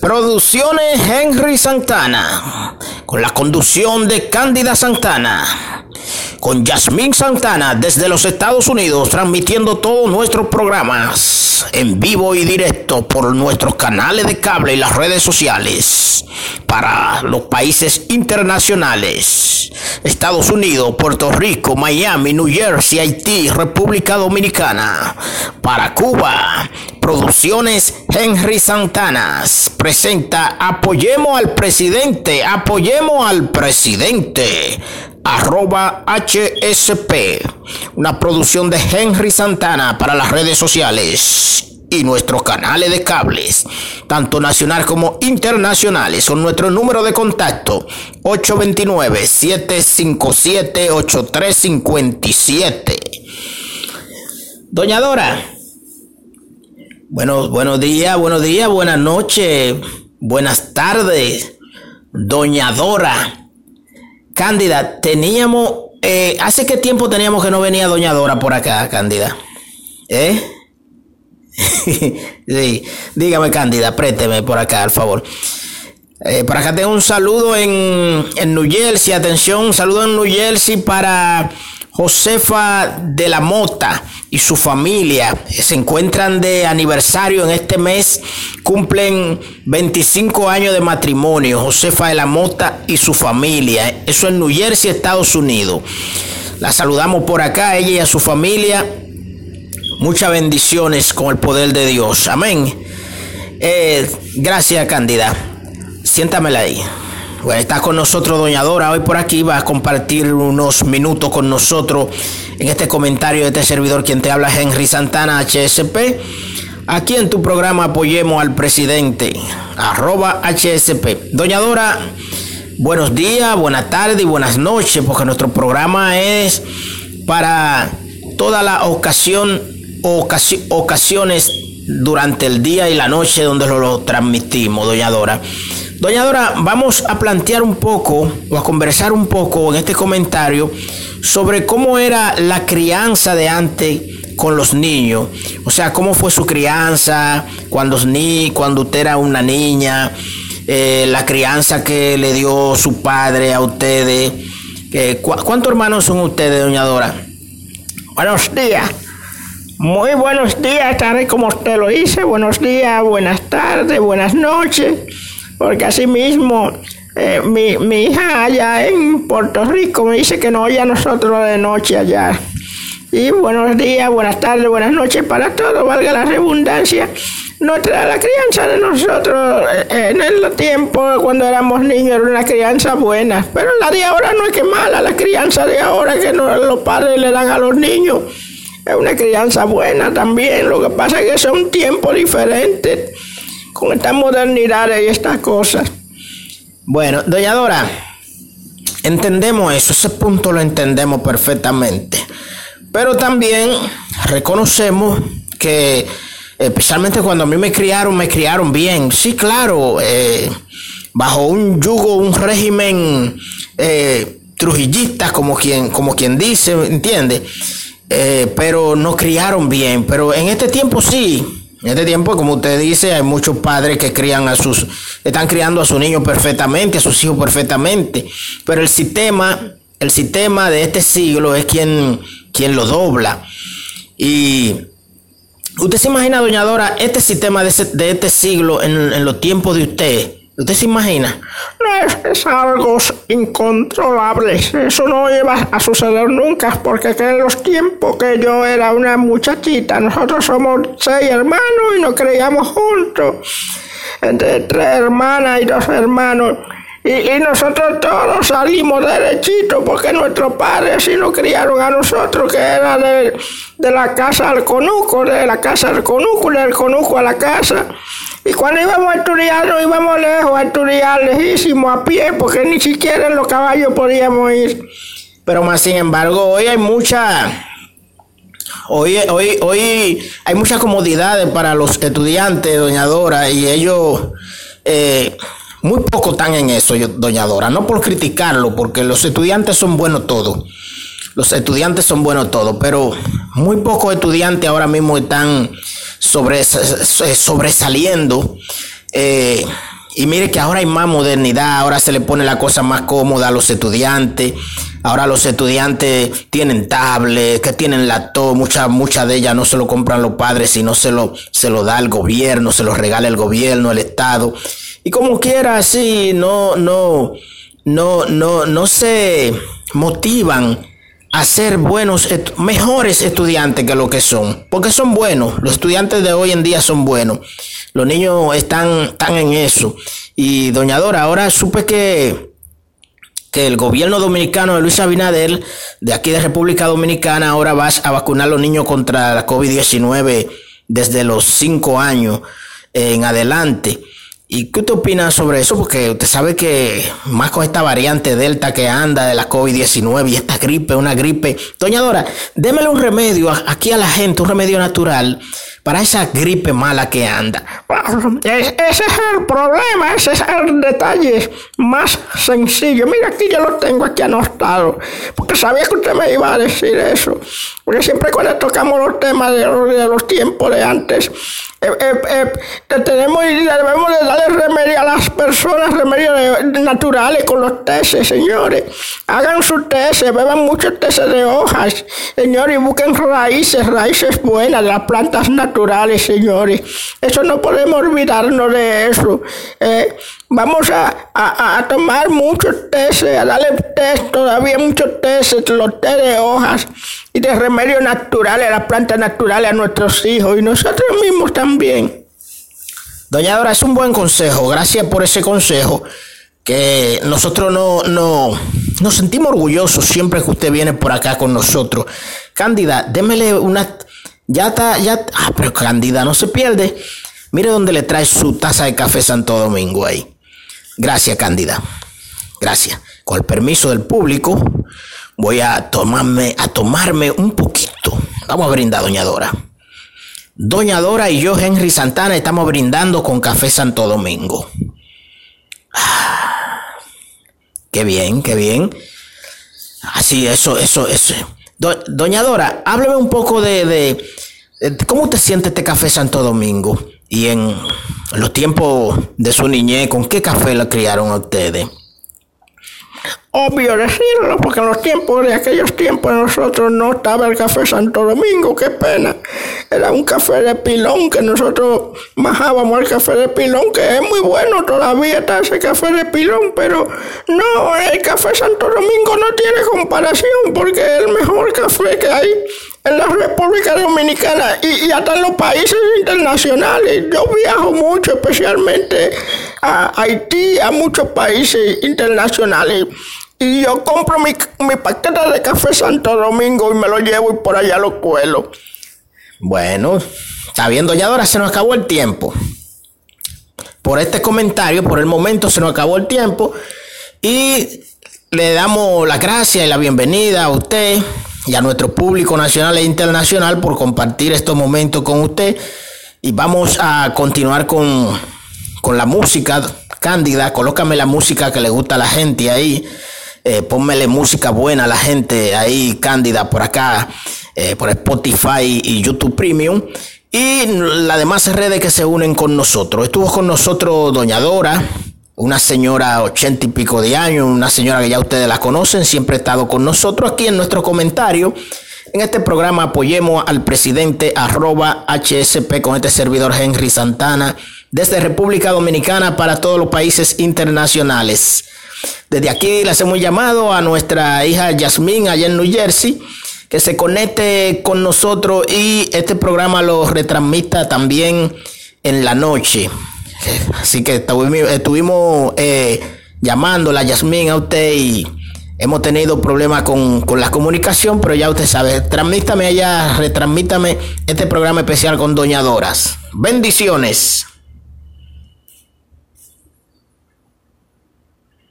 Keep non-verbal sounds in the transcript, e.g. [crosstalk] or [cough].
Producciones Henry Santana, con la conducción de Cándida Santana, con Yasmín Santana desde los Estados Unidos, transmitiendo todos nuestros programas en vivo y directo por nuestros canales de cable y las redes sociales para los países internacionales, Estados Unidos, Puerto Rico, Miami, New Jersey, Haití, República Dominicana, para Cuba, Producciones Henry Santanas presenta Apoyemos al presidente, apoyemos al presidente. Arroba HSP, una producción de Henry Santana para las redes sociales y nuestros canales de cables, tanto nacional como internacionales, son nuestro número de contacto 829-757-8357. Doña Dora. Bueno, buenos días, buenos días, buenas noches, buenas tardes, doña Dora. Cándida, teníamos, eh, ¿hace qué tiempo teníamos que no venía doña Dora por acá, Cándida? ¿Eh? [laughs] sí, dígame Cándida, présteme por acá, al favor. Eh, por acá tengo un saludo en, en New Jersey, atención, un saludo en New Jersey para Josefa de la Mota y su familia se encuentran de aniversario en este mes, cumplen 25 años de matrimonio, Josefa de la Mota y su familia, eso en New Jersey, Estados Unidos. La saludamos por acá, ella y a su familia. Muchas bendiciones con el poder de Dios. Amén. Eh, gracias, Cándida. Siéntamela ahí. Bueno, está con nosotros Doña Dora hoy por aquí, va a compartir unos minutos con nosotros en este comentario de este servidor quien te habla Henry Santana HSP. Aquí en tu programa apoyemos al presidente, arroba HSP. Doña Dora, buenos días, buenas tardes y buenas noches, porque nuestro programa es para toda la ocasión, ocasiones durante el día y la noche donde lo, lo transmitimos, Doña Dora. Doña Dora, vamos a plantear un poco o a conversar un poco en este comentario sobre cómo era la crianza de antes con los niños. O sea, cómo fue su crianza cuando, ni, cuando usted era una niña, eh, la crianza que le dio su padre a ustedes. Eh, ¿Cuántos hermanos son ustedes, doña Dora? Buenos días. Muy buenos días, tal como usted lo dice. Buenos días, buenas tardes, buenas noches porque así mismo eh, mi, mi, hija allá en Puerto Rico me dice que no oye a nosotros de noche allá. Y buenos días, buenas tardes, buenas noches para todos, valga la redundancia. Nuestra, la crianza de nosotros eh, en el tiempo cuando éramos niños era una crianza buena, pero la de ahora no es que mala, la crianza de ahora que los padres le dan a los niños es una crianza buena también, lo que pasa es que son tiempos diferentes con esta modernidad y estas cosas. Bueno, doña Dora, entendemos eso, ese punto lo entendemos perfectamente. Pero también reconocemos que, especialmente cuando a mí me criaron, me criaron bien. Sí, claro, eh, bajo un yugo, un régimen eh, trujillista, como quien, como quien dice, ¿entiende? Eh, pero nos criaron bien. Pero en este tiempo sí, en este tiempo, como usted dice, hay muchos padres que crían a sus, están criando a sus niños perfectamente, a sus hijos perfectamente, pero el sistema, el sistema de este siglo es quien, quien lo dobla. Y usted se imagina, doña Dora, este sistema de, de este siglo en, en los tiempos de usted, ¿Usted se imagina? No, es, algo incontrolable. Eso no iba a suceder nunca, porque en los tiempos que yo era una muchachita, nosotros somos seis hermanos y nos creíamos juntos. Entre tres hermanas y dos hermanos. Y, nosotros todos salimos derechitos porque nuestros padres sí nos criaron a nosotros, que era de, de la casa al conuco, de la casa al conuco, del conuco a la casa. Y cuando íbamos a estudiar, no íbamos lejos, a estudiar lejísimo, a pie, porque ni siquiera en los caballos podíamos ir. Pero más sin embargo, hoy hay mucha... Hoy, hoy, hoy hay muchas comodidades para los estudiantes, doña Dora, y ellos eh, muy poco están en eso, doña Dora. No por criticarlo, porque los estudiantes son buenos todos. Los estudiantes son buenos todos, pero muy pocos estudiantes ahora mismo están sobresaliendo Eh, y mire que ahora hay más modernidad, ahora se le pone la cosa más cómoda a los estudiantes. Ahora los estudiantes tienen tablets, que tienen laptop, muchas muchas de ellas no se lo compran los padres, sino se lo, se lo da el gobierno, se lo regala el gobierno, el Estado. Y como quiera, así no, no, no, no, no se motivan a ser buenos, mejores estudiantes que lo que son, porque son buenos, los estudiantes de hoy en día son buenos, los niños están, están en eso. Y doña Dora, ahora supe que, que el gobierno dominicano de Luis Abinader, de aquí de República Dominicana, ahora va a vacunar a los niños contra la COVID-19 desde los 5 años en adelante. ¿Y qué usted opina sobre eso? Porque usted sabe que más con esta variante Delta que anda de la COVID-19 y esta gripe, una gripe. Doña Dora, démele un remedio aquí a la gente, un remedio natural para esa gripe mala que anda. Ese es el problema, ese es el detalle más sencillo. Mira, aquí yo lo tengo aquí anotado, porque sabía que usted me iba a decir eso. Porque siempre cuando tocamos los temas de los, tiempos de antes, eh, eh, eh, tenemos y debemos de darle remedio a las personas, remedios naturales con los teces, señores. Hagan sus teces, beban muchos teces de hojas, señores, y busquen raíces, raíces buenas de las plantas naturales, señores. Eso no podemos olvidarnos de eso. vamos a, tomar muchos teces, a darle test, todavía muchos teces, los té de hojas y de remedios naturales, las plantas naturales a nuestros hijos y nosotros mismos también. Doña Dora, es un buen consejo. Gracias por ese consejo. Que nosotros no, no nos sentimos orgullosos siempre que usted viene por acá con nosotros. Cándida, démele una. Ya está, ya. Ah, pero Cándida, no se pierde. Mire dónde le trae su taza de café Santo Domingo ahí. Gracias, Cándida. Gracias. Con el permiso del público, voy a tomarme, a tomarme un poquito. Vamos a brindar, doña Dora. Doña Dora y yo, Henry Santana, estamos brindando con Café Santo Domingo. Ah, qué bien, qué bien. Así, eso, eso, eso. Doña Dora, hábleme un poco de, de, cómo te siente este Café Santo Domingo y en los tiempos de su niñez, ¿con qué café la criaron a ustedes? obvio decirlo, porque en los tiempos de aquellos tiempos nosotros no estaba el café Santo Domingo, qué pena. Era un café de pilón que nosotros bajábamos el café de pilón, que es muy bueno, todavía está ese café de pilón, pero no, el café Santo Domingo no tiene comparación, porque es el mejor café que hay en la República Dominicana y, hasta en los países internacionales. Yo viajo mucho, especialmente a Haití, a muchos países internacionales. Y yo compro mi, mi paquete de café Santo Domingo y me lo llevo y por allá lo cuelo. Bueno, está viendo ya ahora se nos acabó el tiempo. Por este comentario, por el momento se nos acabó el tiempo. Y le damos las gracias y la bienvenida a usted y a nuestro público nacional e internacional por compartir estos momentos con usted. Y vamos a continuar con, con la música. Cándida, colócame la música que le gusta a la gente ahí eh, pónmele música buena a la gente ahí, Cándida, por acá, eh, por Spotify y YouTube Premium. Y las demás redes que se unen con nosotros. Estuvo con nosotros Doña Dora, una señora ochenta y pico de años, una señora que ya ustedes la conocen, siempre ha estado con nosotros aquí en nuestro comentario. En este programa apoyemos al presidente arroba HSP con este servidor Henry Santana desde República Dominicana para todos los países internacionales. Desde aquí le hacemos llamado a nuestra hija Yasmín allá en New Jersey que se conecte con nosotros y este programa lo retransmita también en la noche. Así que estuvimos eh, llamando a Yasmín a usted y hemos tenido problemas con, con, la comunicación, pero ya usted sabe, transmítame allá, retransmítame este programa especial con Doña Doras. Bendiciones.